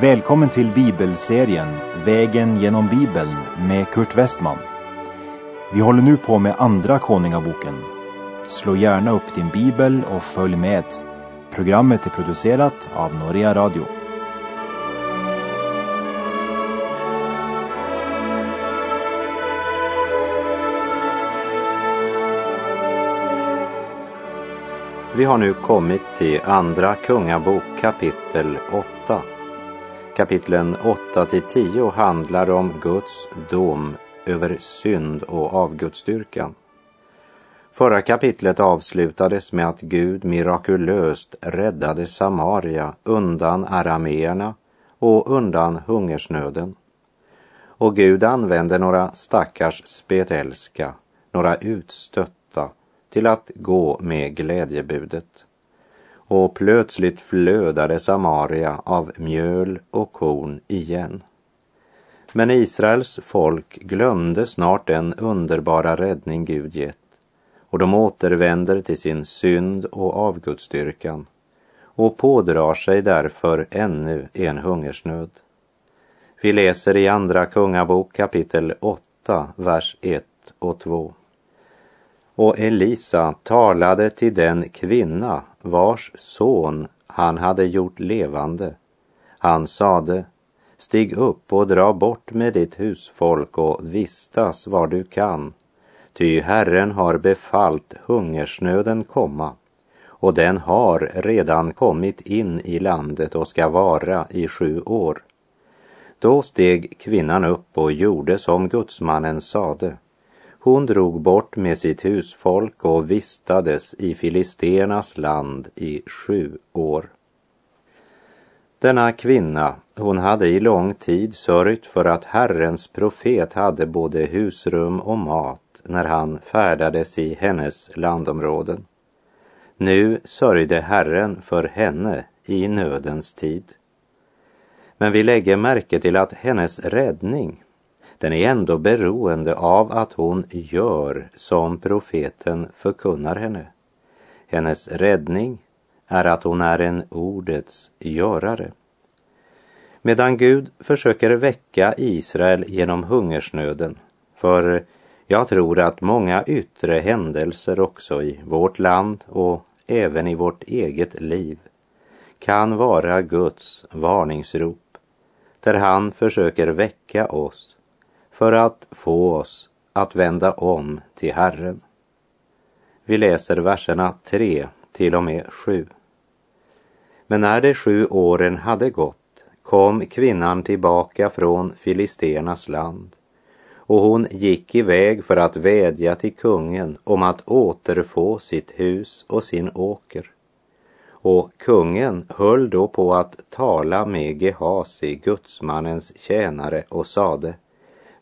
Välkommen till bibelserien Vägen genom Bibeln med Kurt Westman. Vi håller nu på med Andra Konungaboken. Slå gärna upp din bibel och följ med. Programmet är producerat av Norea Radio. Vi har nu kommit till Andra Kungabok kapitel 8. Kapitlen 8-10 handlar om Guds dom över synd och avgudsdyrkan. Förra kapitlet avslutades med att Gud mirakulöst räddade Samaria undan arameerna och undan hungersnöden. Och Gud använde några stackars spetälska, några utstötta, till att gå med glädjebudet. Och plötsligt flödade Samaria av mjöl och korn igen. Men Israels folk glömde snart den underbara räddning Gud gett och de återvänder till sin synd och avgudsdyrkan och pådrar sig därför ännu en hungersnöd. Vi läser i Andra Kungabok kapitel 8, vers 1 och 2. Och Elisa talade till den kvinna vars son han hade gjort levande. Han sade, stig upp och dra bort med ditt husfolk och vistas var du kan, ty Herren har befallt hungersnöden komma, och den har redan kommit in i landet och ska vara i sju år. Då steg kvinnan upp och gjorde som gudsmannen sade. Hon drog bort med sitt husfolk och vistades i Filisternas land i sju år. Denna kvinna, hon hade i lång tid sörjt för att Herrens profet hade både husrum och mat när han färdades i hennes landområden. Nu sörjde Herren för henne i nödens tid. Men vi lägger märke till att hennes räddning, den är ändå beroende av att hon gör som profeten förkunnar henne. Hennes räddning är att hon är en ordets görare. Medan Gud försöker väcka Israel genom hungersnöden, för jag tror att många yttre händelser också i vårt land och även i vårt eget liv kan vara Guds varningsrop, där han försöker väcka oss för att få oss att vända om till Herren. Vi läser verserna 3 till och med 7. Men när de sju åren hade gått kom kvinnan tillbaka från Filisternas land och hon gick iväg för att vädja till kungen om att återfå sitt hus och sin åker. Och kungen höll då på att tala med Gehasi, gudsmannens tjänare, och sade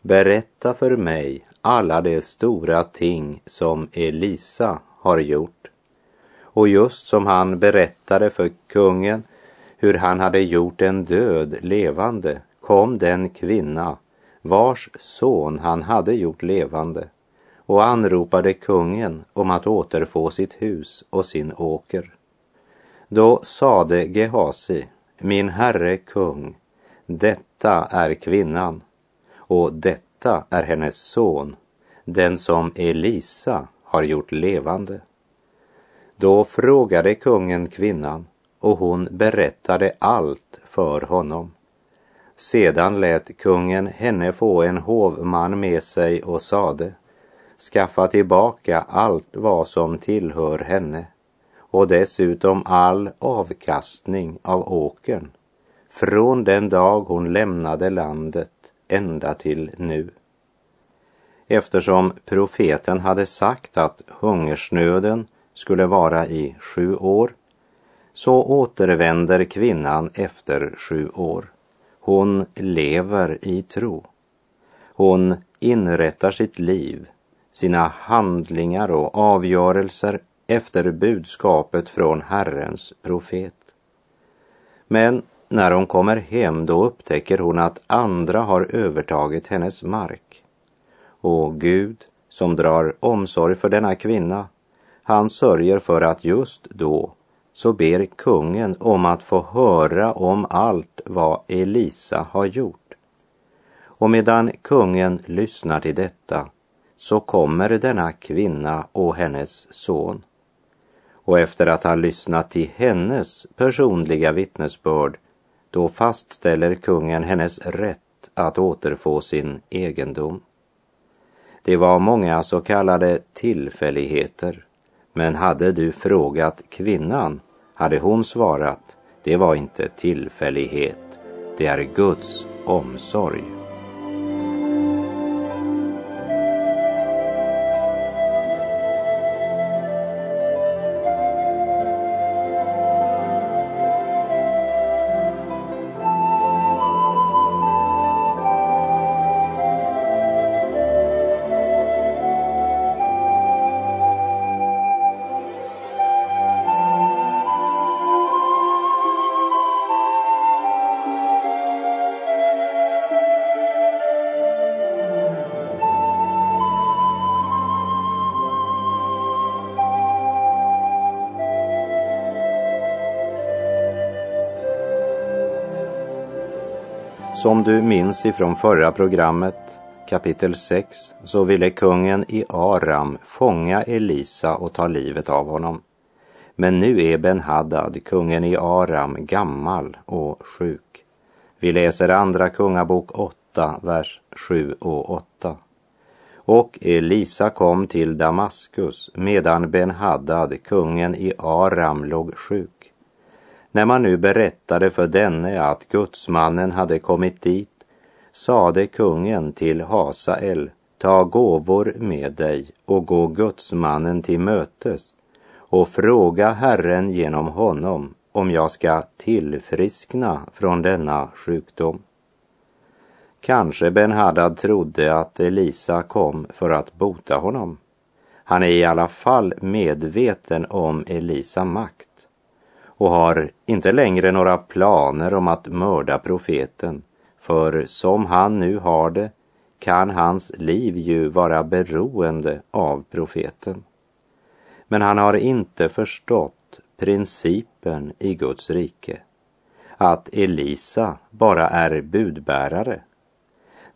Berätta för mig alla de stora ting som Elisa har gjort. Och just som han berättade för kungen hur han hade gjort en död levande kom den kvinna vars son han hade gjort levande och anropade kungen om att återfå sitt hus och sin åker. Då sade Gehasi, min herre kung, detta är kvinnan och detta är hennes son, den som Elisa har gjort levande. Då frågade kungen kvinnan och hon berättade allt för honom. Sedan lät kungen henne få en hovman med sig och sade skaffa tillbaka allt vad som tillhör henne och dessutom all avkastning av åkern från den dag hon lämnade landet ända till nu. Eftersom profeten hade sagt att hungersnöden skulle vara i sju år så återvänder kvinnan efter sju år. Hon lever i tro. Hon inrättar sitt liv, sina handlingar och avgörelser efter budskapet från Herrens profet. Men när hon kommer hem då upptäcker hon att andra har övertagit hennes mark. Och Gud, som drar omsorg för denna kvinna, han sörjer för att just då så ber kungen om att få höra om allt vad Elisa har gjort. Och medan kungen lyssnar till detta så kommer denna kvinna och hennes son. Och efter att ha lyssnat till hennes personliga vittnesbörd då fastställer kungen hennes rätt att återfå sin egendom. Det var många så kallade tillfälligheter, men hade du frågat kvinnan hade hon svarat, det var inte tillfällighet, det är Guds omsorg. Som du minns ifrån förra programmet, kapitel 6, så ville kungen i Aram fånga Elisa och ta livet av honom. Men nu är Ben-Hadad, kungen i Aram, gammal och sjuk. Vi läser Andra Kungabok 8, vers 7 och 8. Och Elisa kom till Damaskus medan Ben-Hadad, kungen i Aram, låg sjuk. När man nu berättade för denne att gudsmannen hade kommit dit sade kungen till Hasael, ta gåvor med dig och gå gudsmannen till mötes och fråga Herren genom honom om jag ska tillfriskna från denna sjukdom. Kanske Ben-Hadad trodde att Elisa kom för att bota honom. Han är i alla fall medveten om Elisa makt och har inte längre några planer om att mörda profeten, för som han nu har det kan hans liv ju vara beroende av profeten. Men han har inte förstått principen i Guds rike, att Elisa bara är budbärare.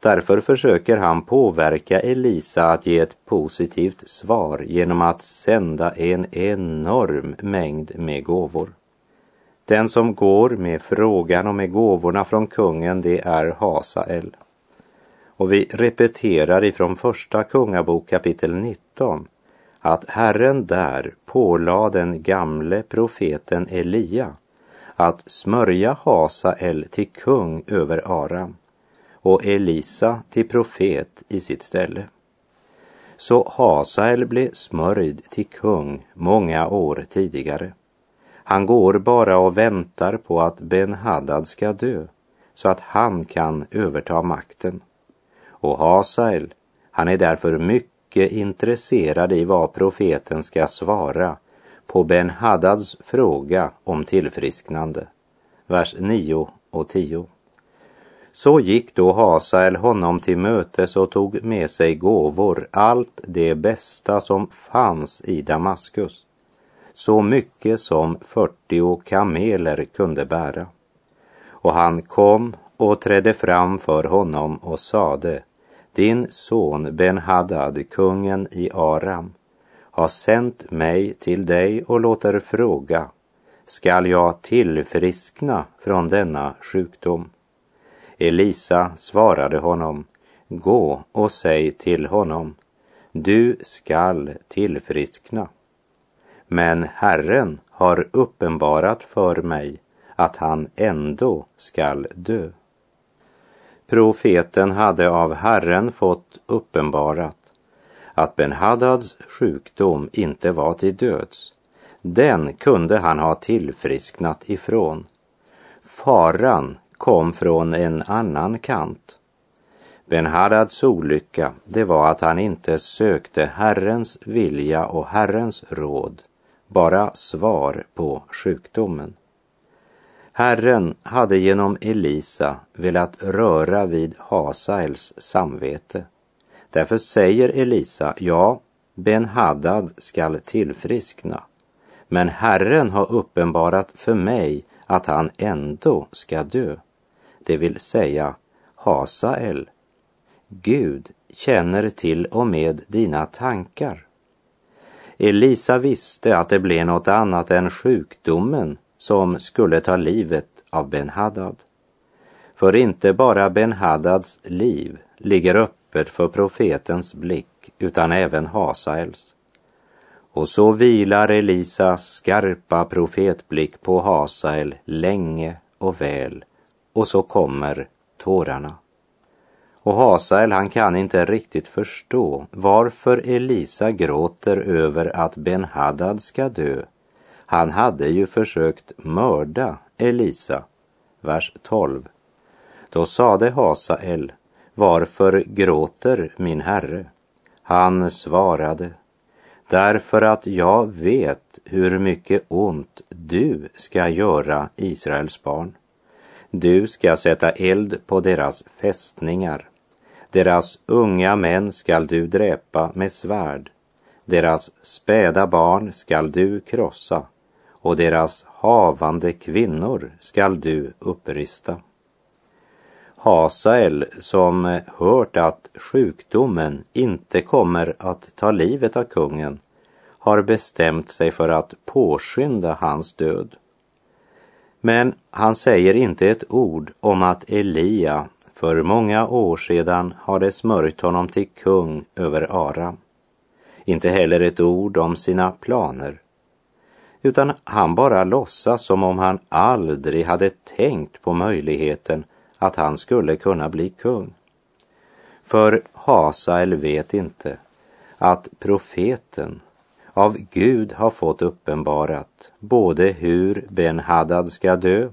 Därför försöker han påverka Elisa att ge ett positivt svar genom att sända en enorm mängd med gåvor. Den som går med frågan och med gåvorna från kungen, det är Hasael. Och vi repeterar ifrån första kungabok kapitel 19 att Herren där pålade den gamle profeten Elia att smörja Hasael till kung över Aram och Elisa till profet i sitt ställe. Så Hasael blev smörjd till kung många år tidigare. Han går bara och väntar på att Ben-Hadad ska dö så att han kan överta makten. Och Hasael, han är därför mycket intresserad i vad profeten ska svara på Ben-Hadads fråga om tillfrisknande. Vers 9 och 10. Så gick då Hasael honom till mötes och tog med sig gåvor, allt det bästa som fanns i Damaskus så mycket som fyrtio kameler kunde bära. Och han kom och trädde fram för honom och sade, din son Ben-Hadad, kungen i Aram, har sänt mig till dig och låter fråga, skall jag tillfriskna från denna sjukdom? Elisa svarade honom, gå och säg till honom, du skall tillfriskna. Men Herren har uppenbarat för mig att han ändå skall dö. Profeten hade av Herren fått uppenbarat att Ben-Hadads sjukdom inte var till döds. Den kunde han ha tillfrisknat ifrån. Faran kom från en annan kant. Ben-Hadads olycka, det var att han inte sökte Herrens vilja och Herrens råd bara svar på sjukdomen. Herren hade genom Elisa velat röra vid Hasaels samvete. Därför säger Elisa, ja, Ben-Hadad skall tillfriskna. men Herren har uppenbarat för mig att han ändå ska dö. Det vill säga Hasael. Gud känner till och med dina tankar. Elisa visste att det blev något annat än sjukdomen som skulle ta livet av Ben-Hadad. För inte bara Ben-Hadads liv ligger öppet för profetens blick utan även Hasaels. Och så vilar Elisas skarpa profetblick på Hasael länge och väl och så kommer tårarna. Och Hasael han kan inte riktigt förstå varför Elisa gråter över att Ben-Hadad ska dö. Han hade ju försökt mörda Elisa. Vers 12. Då sade Hasael, varför gråter min herre? Han svarade, därför att jag vet hur mycket ont du ska göra Israels barn. Du ska sätta eld på deras fästningar. Deras unga män skall du dräpa med svärd. Deras späda barn skall du krossa och deras havande kvinnor skall du upprista. Hasael, som hört att sjukdomen inte kommer att ta livet av kungen, har bestämt sig för att påskynda hans död. Men han säger inte ett ord om att Elia för många år sedan hade smörjt honom till kung över Aram. Inte heller ett ord om sina planer. Utan han bara låtsas som om han aldrig hade tänkt på möjligheten att han skulle kunna bli kung. För Hasael vet inte att profeten av Gud har fått uppenbarat både hur Ben-Hadad ska dö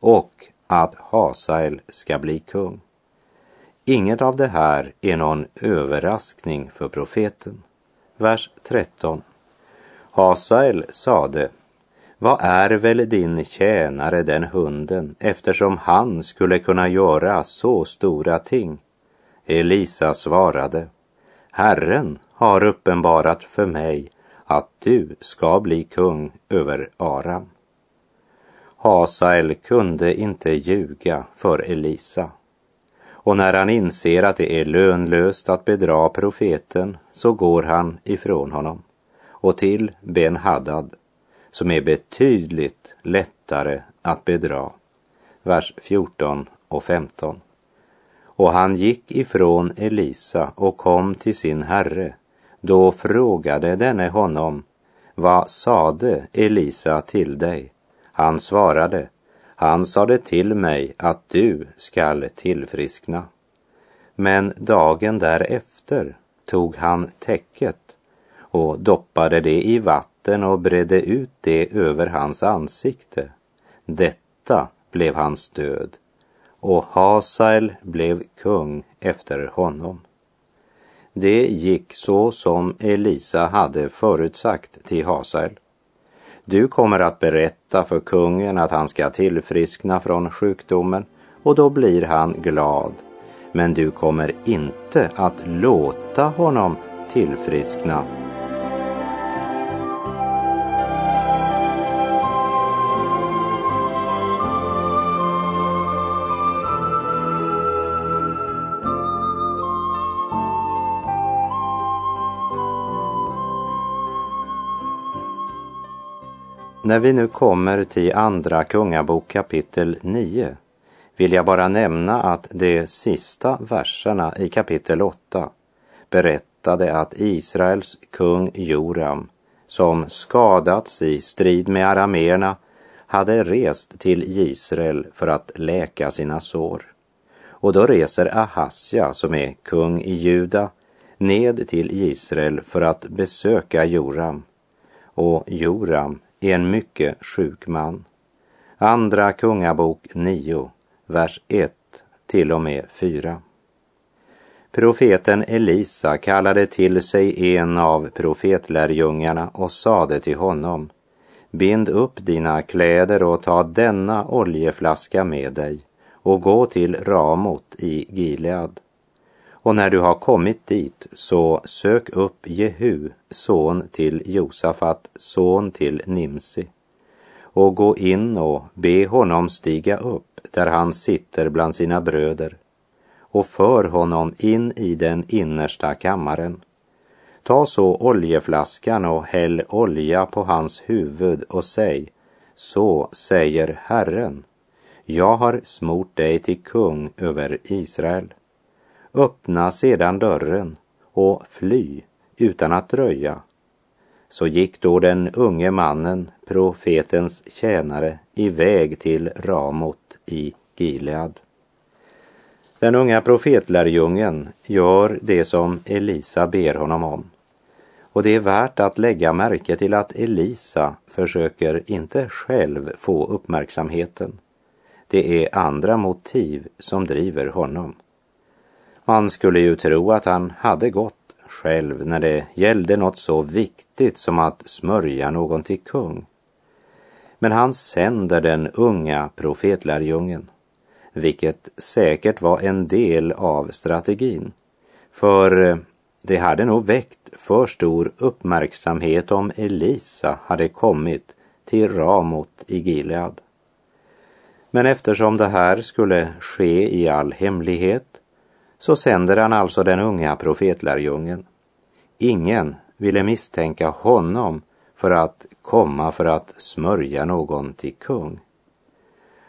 och att Hasael ska bli kung. Inget av det här är någon överraskning för profeten. Vers 13. Hasael sade, vad är väl din tjänare den hunden eftersom han skulle kunna göra så stora ting? Elisa svarade, Herren har uppenbarat för mig att du ska bli kung över Aram. Hasael kunde inte ljuga för Elisa. Och när han inser att det är lönlöst att bedra profeten så går han ifrån honom och till Ben Haddad, som är betydligt lättare att bedra. Vers 14 och 15. Och han gick ifrån Elisa och kom till sin herre. Då frågade denne honom, vad sade Elisa till dig? Han svarade, han sade till mig att du skall tillfriskna. Men dagen därefter tog han täcket och doppade det i vatten och bredde ut det över hans ansikte. Detta blev hans död och Hasael blev kung efter honom. Det gick så som Elisa hade förutsagt till Hasael. Du kommer att berätta för kungen att han ska tillfriskna från sjukdomen och då blir han glad. Men du kommer inte att låta honom tillfriskna När vi nu kommer till Andra Kungabok kapitel 9 vill jag bara nämna att de sista verserna i kapitel 8 berättade att Israels kung Joram, som skadats i strid med arameerna, hade rest till Israel för att läka sina sår. Och då reser Ahasja, som är kung i Juda, ned till Israel för att besöka Joram. Och Joram en mycket sjuk man. Andra Kungabok 9, vers 1 till och med 4. Profeten Elisa kallade till sig en av profetlärjungarna och sade till honom Bind upp dina kläder och ta denna oljeflaska med dig och gå till Ramot i Gilead. Och när du har kommit dit så sök upp Jehu, son till Josafat, son till Nimsi och gå in och be honom stiga upp där han sitter bland sina bröder och för honom in i den innersta kammaren. Ta så oljeflaskan och häll olja på hans huvud och säg, så säger Herren, jag har smort dig till kung över Israel. Öppna sedan dörren och fly utan att dröja. Så gick då den unge mannen, profetens tjänare, iväg till Ramot i Gilead. Den unga profetlärjungen gör det som Elisa ber honom om. Och det är värt att lägga märke till att Elisa försöker inte själv få uppmärksamheten. Det är andra motiv som driver honom. Man skulle ju tro att han hade gått själv när det gällde något så viktigt som att smörja någon till kung. Men han sänder den unga profetlärjungen, vilket säkert var en del av strategin. För eh, det hade nog väckt för stor uppmärksamhet om Elisa hade kommit till Ramot i Gilead. Men eftersom det här skulle ske i all hemlighet så sänder han alltså den unga profetlärjungen. Ingen ville misstänka honom för att komma för att smörja någon till kung.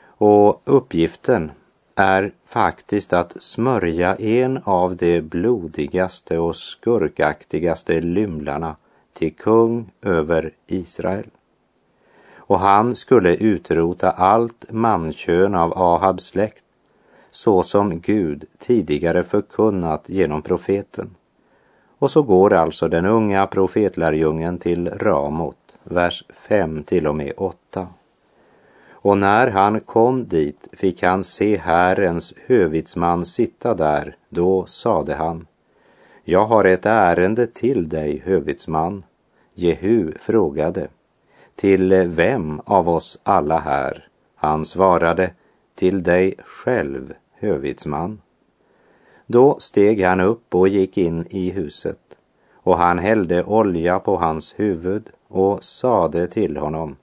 Och uppgiften är faktiskt att smörja en av de blodigaste och skurkaktigaste lymlarna till kung över Israel. Och han skulle utrota allt mankön av Ahabs släkt så som Gud tidigare förkunnat genom profeten. Och så går alltså den unga profetlärjungen till Ramot, vers 5 till och med 8. Och när han kom dit fick han se Herrens hövitsman sitta där, då sade han, jag har ett ärende till dig, hövitsman. Jehu frågade, till vem av oss alla här? Han svarade, till dig själv, hövitsman. Då steg han upp och gick in i huset, och han hällde olja på hans huvud och sade till honom,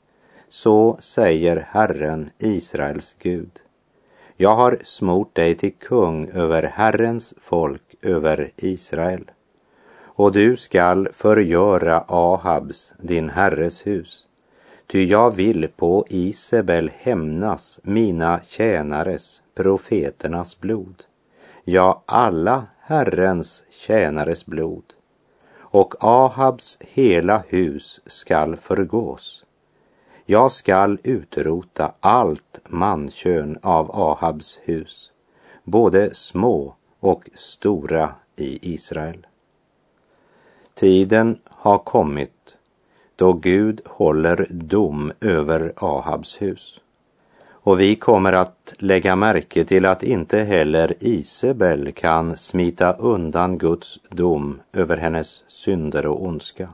så säger Herren, Israels Gud. Jag har smort dig till kung över Herrens folk, över Israel. Och du skall förgöra Ahabs, din herres hus. Ty jag vill på Isabel hämnas mina tjänares, profeternas blod. Ja, alla Herrens tjänares blod. Och Ahabs hela hus skall förgås jag skall utrota allt mankön av Ahabs hus, både små och stora i Israel. Tiden har kommit då Gud håller dom över Ahabs hus. Och vi kommer att lägga märke till att inte heller Isabel kan smita undan Guds dom över hennes synder och ondska.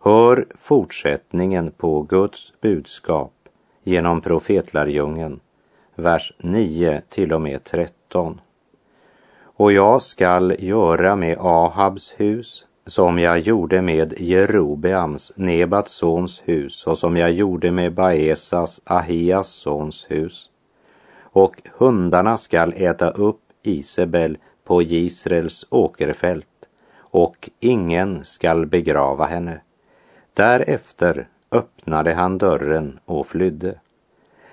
Hör fortsättningen på Guds budskap genom profetlärjungen, vers 9 till och med 13. Och jag skall göra med Ahabs hus som jag gjorde med Jerobeams, Nebats sons hus och som jag gjorde med Baesas, Ahias sons hus. Och hundarna skall äta upp Isabel på Israels åkerfält och ingen skall begrava henne. Därefter öppnade han dörren och flydde.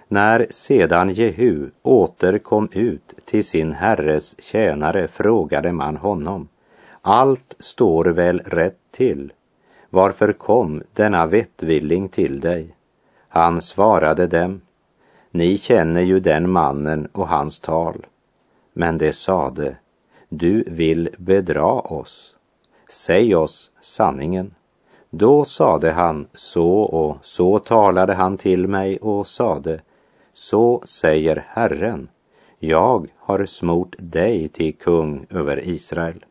När sedan Jehu återkom ut till sin herres tjänare frågade man honom, allt står väl rätt till? Varför kom denna vettvilling till dig? Han svarade dem, ni känner ju den mannen och hans tal. Men det sade, du vill bedra oss. Säg oss sanningen. Då sade han så och så talade han till mig och sade så säger Herren, jag har smort dig till kung över Israel.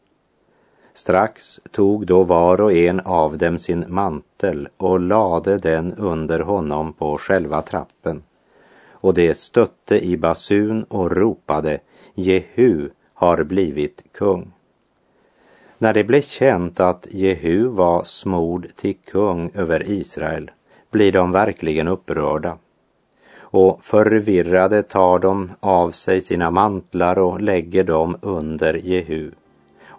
Strax tog då var och en av dem sin mantel och lade den under honom på själva trappen. Och det stötte i basun och ropade, Jehu har blivit kung. När det blev känt att Jehu var smord till kung över Israel blir de verkligen upprörda. Och förvirrade tar de av sig sina mantlar och lägger dem under Jehu.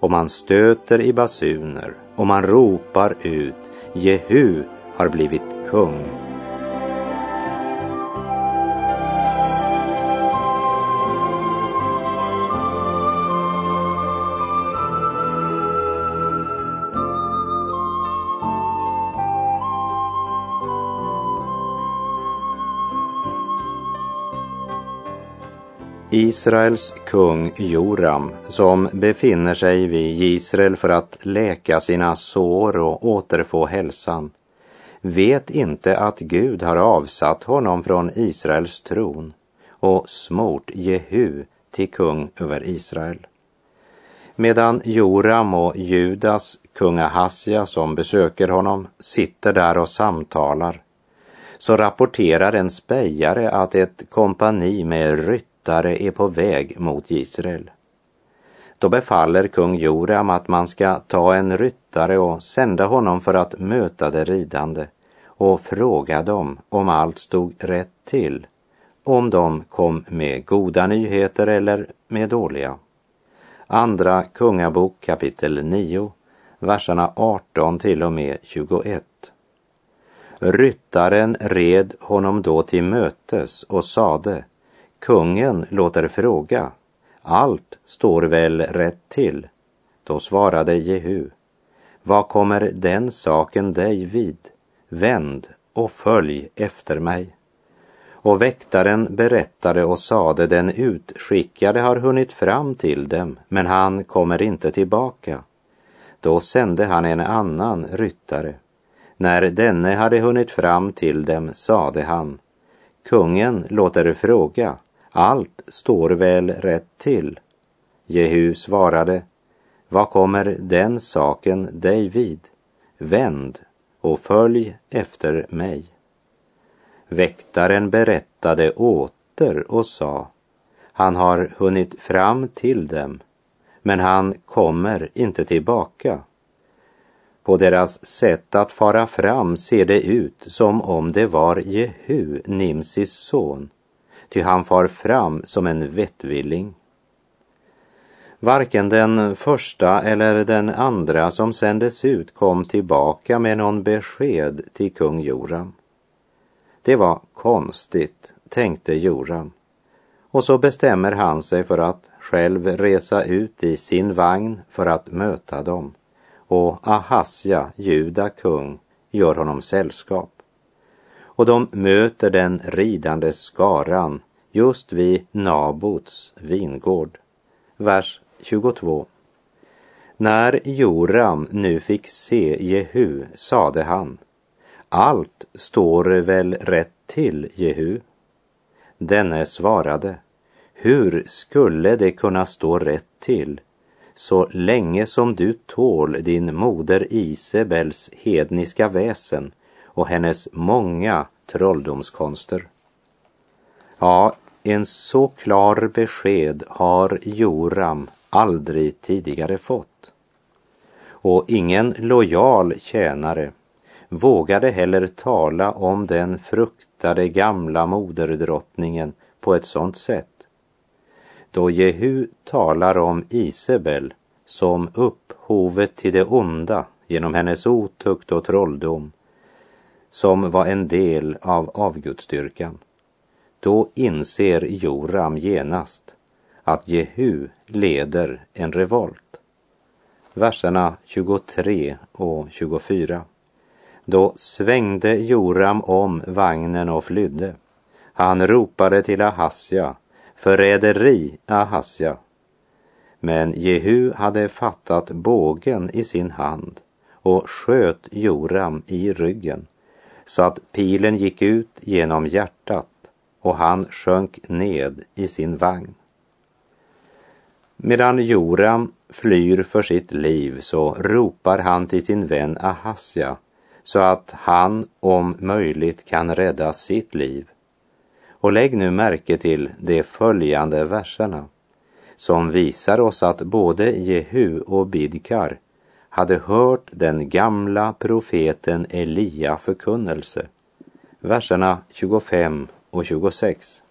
Och man stöter i basuner och man ropar ut Jehu har blivit kung. Israels kung Joram, som befinner sig vid Israel för att läka sina sår och återfå hälsan, vet inte att Gud har avsatt honom från Israels tron och smort Jehu till kung över Israel. Medan Joram och Judas kung Ahasja som besöker honom sitter där och samtalar så rapporterar en spejare att ett kompani med rytt ryttare är på väg mot Israel. Då befaller kung Joram att man ska ta en ryttare och sända honom för att möta de ridande och fråga dem om allt stod rätt till, om de kom med goda nyheter eller med dåliga. Andra Kungabok kapitel 9, verserna 18 till och med 21. Ryttaren red honom då till mötes och sade Kungen låter fråga, allt står väl rätt till? Då svarade Jehu, vad kommer den saken dig vid? Vänd och följ efter mig. Och väktaren berättade och sade, den utskickade har hunnit fram till dem, men han kommer inte tillbaka. Då sände han en annan ryttare. När denne hade hunnit fram till dem sade han, kungen låter fråga, allt står väl rätt till. Jehu svarade, vad kommer den saken dig vid? Vänd och följ efter mig. Väktaren berättade åter och sa, han har hunnit fram till dem, men han kommer inte tillbaka. På deras sätt att fara fram ser det ut som om det var Jehu, Nimsis son, ty han far fram som en vettvilling. Varken den första eller den andra som sändes ut kom tillbaka med någon besked till kung Joram. Det var konstigt, tänkte Joram. Och så bestämmer han sig för att själv resa ut i sin vagn för att möta dem. Och Ahasja, juda kung, gör honom sällskap och de möter den ridande skaran just vid Nabots vingård. Vers 22. När Joram nu fick se Jehu sade han, allt står väl rätt till, Jehu? Denne svarade, hur skulle det kunna stå rätt till så länge som du tål din moder Isebels hedniska väsen och hennes många trolldomskonster. Ja, en så klar besked har Joram aldrig tidigare fått. Och ingen lojal tjänare vågade heller tala om den fruktade gamla moderdrottningen på ett sådant sätt. Då Jehu talar om Isabel som upphovet till det onda genom hennes otukt och trolldom som var en del av avgudsstyrkan. Då inser Joram genast att Jehu leder en revolt. Verserna 23 och 24. Då svängde Joram om vagnen och flydde. Han ropade till Ahasja, förräderi Ahasja. Men Jehu hade fattat bågen i sin hand och sköt Joram i ryggen så att pilen gick ut genom hjärtat och han sjönk ned i sin vagn. Medan Joram flyr för sitt liv så ropar han till sin vän Ahasja så att han om möjligt kan rädda sitt liv. Och lägg nu märke till de följande verserna som visar oss att både Jehu och Bidkar hade hört den gamla profeten Elia förkunnelse. Verserna 25 och 26.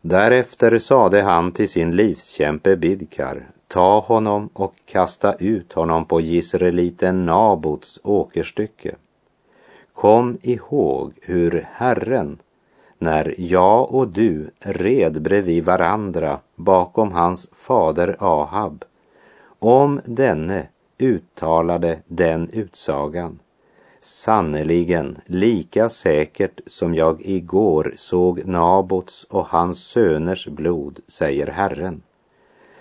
Därefter sade han till sin livskämpe Bidkar, ta honom och kasta ut honom på Gisreliten Nabots åkerstycke. Kom ihåg hur Herren, när jag och du red bredvid varandra bakom hans fader Ahab, om denne uttalade den utsagan. Sannerligen, lika säkert som jag igår såg Nabots och hans söners blod, säger Herren,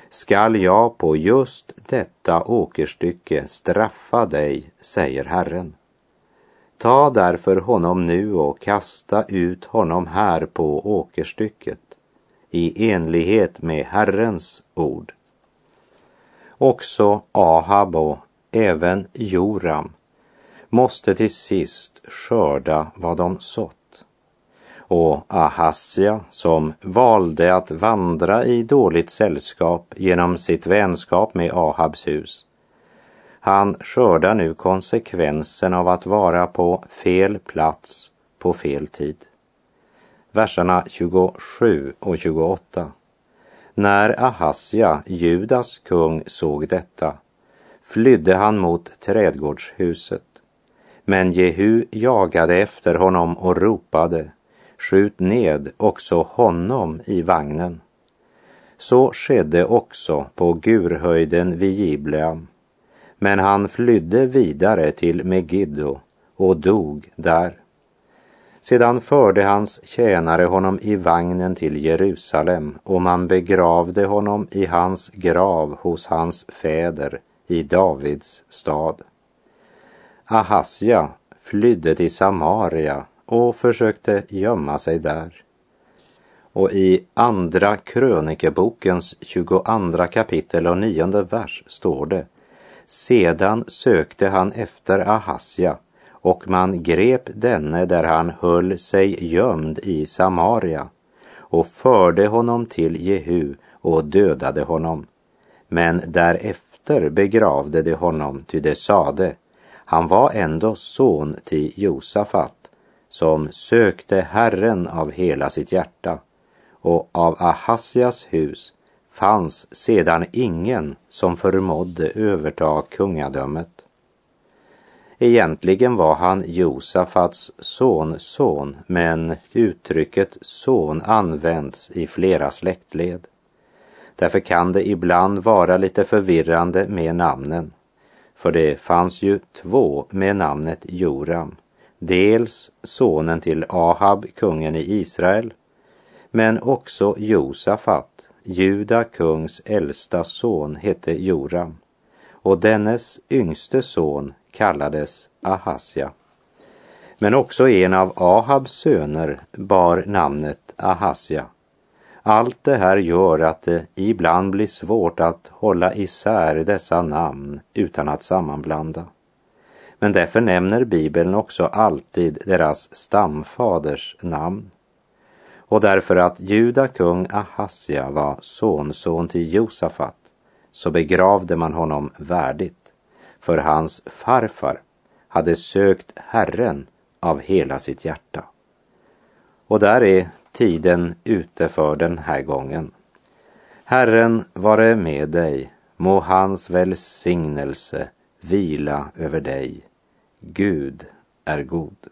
skall jag på just detta åkerstycke straffa dig, säger Herren. Ta därför honom nu och kasta ut honom här på åkerstycket i enlighet med Herrens ord. Också Ahab och även Joram måste till sist skörda vad de sått. Och Ahasja, som valde att vandra i dåligt sällskap genom sitt vänskap med Ahabs hus, han skördar nu konsekvensen av att vara på fel plats på fel tid. Verserna 27 och 28. När Ahasja, Judas kung, såg detta flydde han mot trädgårdshuset. Men Jehu jagade efter honom och ropade, skjut ned också honom i vagnen. Så skedde också på Gurhöjden vid Gibleam men han flydde vidare till Megiddo och dog där. Sedan förde hans tjänare honom i vagnen till Jerusalem och man begravde honom i hans grav hos hans fäder i Davids stad. Ahasja flydde till Samaria och försökte gömma sig där. Och i Andra krönikebokens 22 kapitel och nionde vers står det sedan sökte han efter Ahasja och man grep denne där han höll sig gömd i Samaria och förde honom till Jehu och dödade honom. Men därefter begravde de honom, ty de sade, han var ändå son till Josafat, som sökte Herren av hela sitt hjärta, och av Ahasjas hus fanns sedan ingen som förmådde överta kungadömet. Egentligen var han Josafats sonson, men uttrycket son används i flera släktled. Därför kan det ibland vara lite förvirrande med namnen. För det fanns ju två med namnet Joram. Dels sonen till Ahab, kungen i Israel, men också Josafat, Juda kungs äldsta son hette Joram och dennes yngste son kallades Ahasja. Men också en av Ahabs söner bar namnet Ahasja. Allt det här gör att det ibland blir svårt att hålla isär dessa namn utan att sammanblanda. Men därför nämner Bibeln också alltid deras stamfaders namn och därför att Juda kung Ahasja var sonson till Josafat så begravde man honom värdigt, för hans farfar hade sökt Herren av hela sitt hjärta. Och där är tiden ute för den här gången. Herren vare med dig, må hans välsignelse vila över dig. Gud är god.